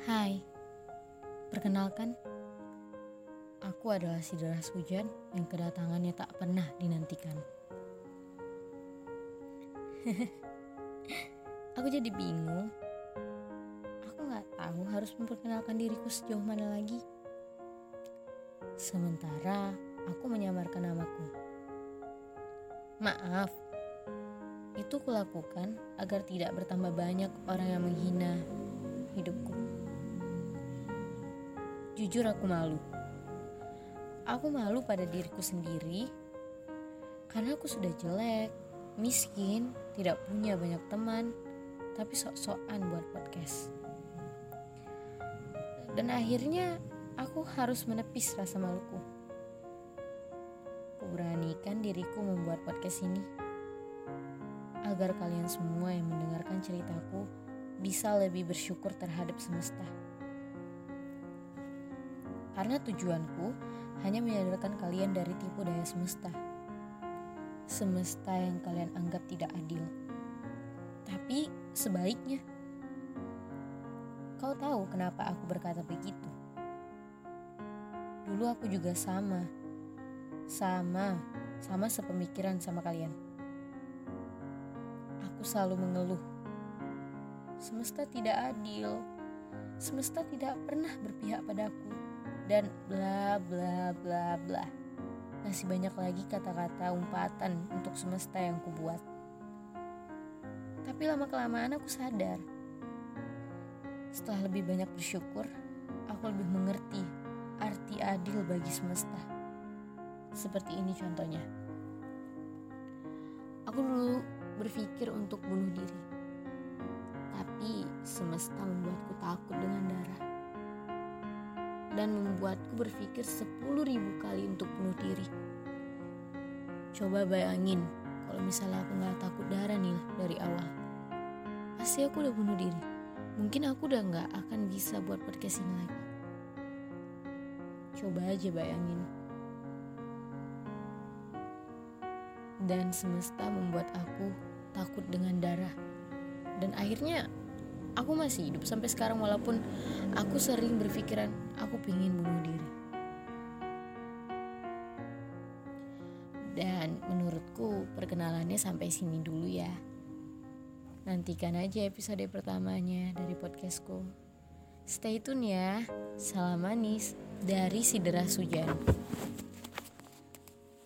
Hai, perkenalkan, aku adalah si deras hujan yang kedatangannya tak pernah dinantikan. aku jadi bingung. Aku nggak tahu harus memperkenalkan diriku sejauh mana lagi. Sementara aku menyamarkan namaku. Maaf, itu kulakukan agar tidak bertambah banyak orang yang menghina hidupku. Jujur aku malu. Aku malu pada diriku sendiri karena aku sudah jelek, miskin, tidak punya banyak teman, tapi sok-sokan buat podcast. Dan akhirnya aku harus menepis rasa maluku. Kuberanikan diriku membuat podcast ini agar kalian semua yang mendengarkan ceritaku bisa lebih bersyukur terhadap semesta. Karena tujuanku hanya menyadarkan kalian dari tipu daya semesta. Semesta yang kalian anggap tidak adil. Tapi sebaliknya. Kau tahu kenapa aku berkata begitu? Dulu aku juga sama. Sama, sama sepemikiran sama kalian. Aku selalu mengeluh. Semesta tidak adil. Semesta tidak pernah berpihak padaku dan bla bla bla bla. Masih banyak lagi kata-kata umpatan untuk semesta yang kubuat. Tapi lama-kelamaan aku sadar. Setelah lebih banyak bersyukur, aku lebih mengerti arti adil bagi semesta. Seperti ini contohnya. Aku dulu berpikir untuk bunuh diri. Tapi semesta membuatku takut dengan darah dan membuatku berpikir sepuluh ribu kali untuk bunuh diri. Coba bayangin kalau misalnya aku nggak takut darah nih dari awal. Pasti aku udah bunuh diri. Mungkin aku udah nggak akan bisa buat podcast ini lagi. Coba aja bayangin. Dan semesta membuat aku takut dengan darah. Dan akhirnya aku masih hidup sampai sekarang walaupun aku sering berpikiran aku pingin bunuh diri. Dan menurutku perkenalannya sampai sini dulu ya. Nantikan aja episode pertamanya dari podcastku. Stay tune ya. Salam manis dari si deras hujan.